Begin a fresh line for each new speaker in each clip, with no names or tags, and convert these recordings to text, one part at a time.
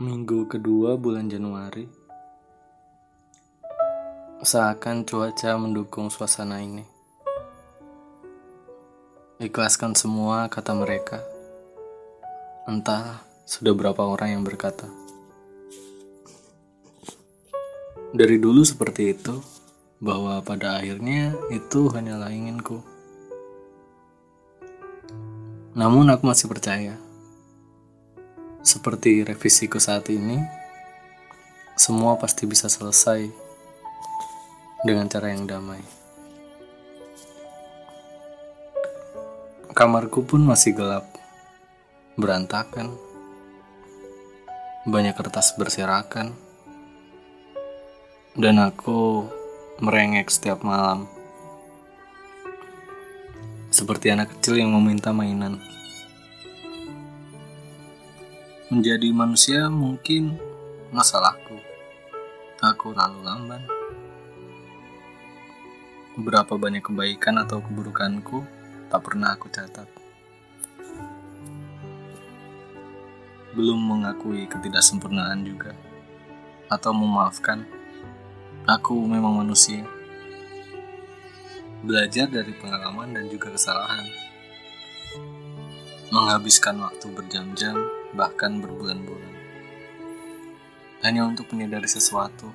Minggu kedua bulan Januari. Seakan cuaca mendukung suasana ini. Ikhlaskan semua kata mereka. Entah sudah berapa orang yang berkata. Dari dulu seperti itu Bahwa pada akhirnya itu hanyalah inginku. Namun aku masih percaya seperti revisiku saat ini, semua pasti bisa selesai dengan cara yang damai. Kamarku pun masih gelap, berantakan, banyak kertas berserakan, dan aku merengek setiap malam. Seperti anak kecil yang meminta mainan. Menjadi manusia mungkin masalahku. Aku lalu lamban. Berapa banyak kebaikan atau keburukanku tak pernah aku catat. Belum mengakui ketidaksempurnaan juga. Atau memaafkan. Aku memang manusia. Belajar dari pengalaman dan juga kesalahan. Menghabiskan waktu berjam-jam bahkan berbulan-bulan. Hanya untuk menyadari sesuatu.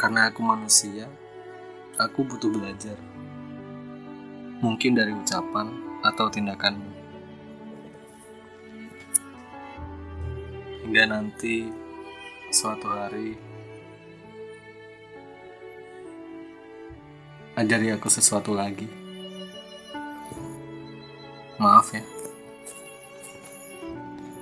Karena aku manusia, aku butuh belajar. Mungkin dari ucapan atau tindakanmu. Hingga nanti suatu hari ajari aku sesuatu lagi. हाँ, माफ़ है